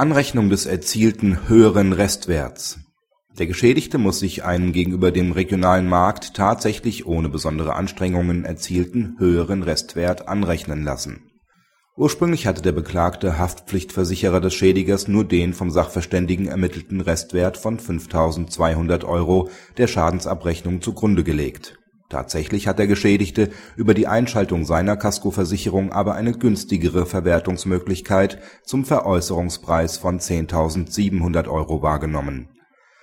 Anrechnung des erzielten höheren Restwerts Der Geschädigte muss sich einen gegenüber dem regionalen Markt tatsächlich ohne besondere Anstrengungen erzielten höheren Restwert anrechnen lassen. Ursprünglich hatte der beklagte Haftpflichtversicherer des Schädigers nur den vom Sachverständigen ermittelten Restwert von 5.200 Euro der Schadensabrechnung zugrunde gelegt Tatsächlich hat der Geschädigte über die Einschaltung seiner Kaskoversicherung aber eine günstigere Verwertungsmöglichkeit zum Veräußerungspreis von 10.700 Euro wahrgenommen.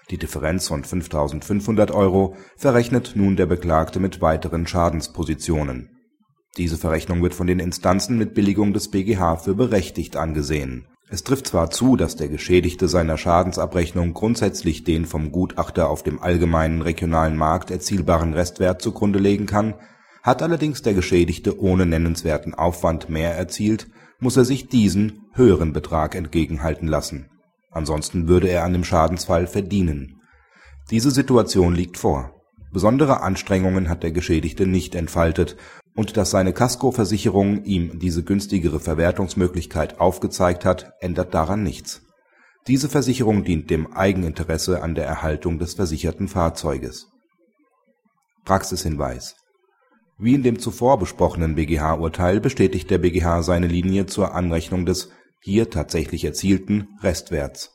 Die Differenz von 5.500 Euro verrechnet nun der Beklagte mit weiteren Schadenspositionen. Diese Verrechnung wird von den Instanzen mit Billigung des BgH für berechtigt angesehen es trifft zwar zu, dass der Geschädigte seiner Schadensabrechnung grundsätzlich den vom Gutachter auf dem allgemeinen regionalen Markt erzielbaren Restwert zugrunde legen kann, hat allerdings der Geschädigte ohne nennenswerten Aufwand mehr erzielt, muss er sich diesen höheren Betrag entgegenhalten lassen. Ansonsten würde er an dem Schadensfall verdienen. Diese Situation liegt vor. Besondere Anstrengungen hat der Geschädigte nicht entfaltet und dass seine Kaskoversicherung ihm diese günstigere Verwertungsmöglichkeit aufgezeigt hat, ändert daran nichts. Diese Versicherung dient dem Eigeninteresse an der Erhaltung des versicherten Fahrzeuges. Praxishinweis Wie in dem zuvor besprochenen BgH-Urteil bestätigt der BgH seine Linie zur Anrechnung des hier tatsächlich erzielten Restwerts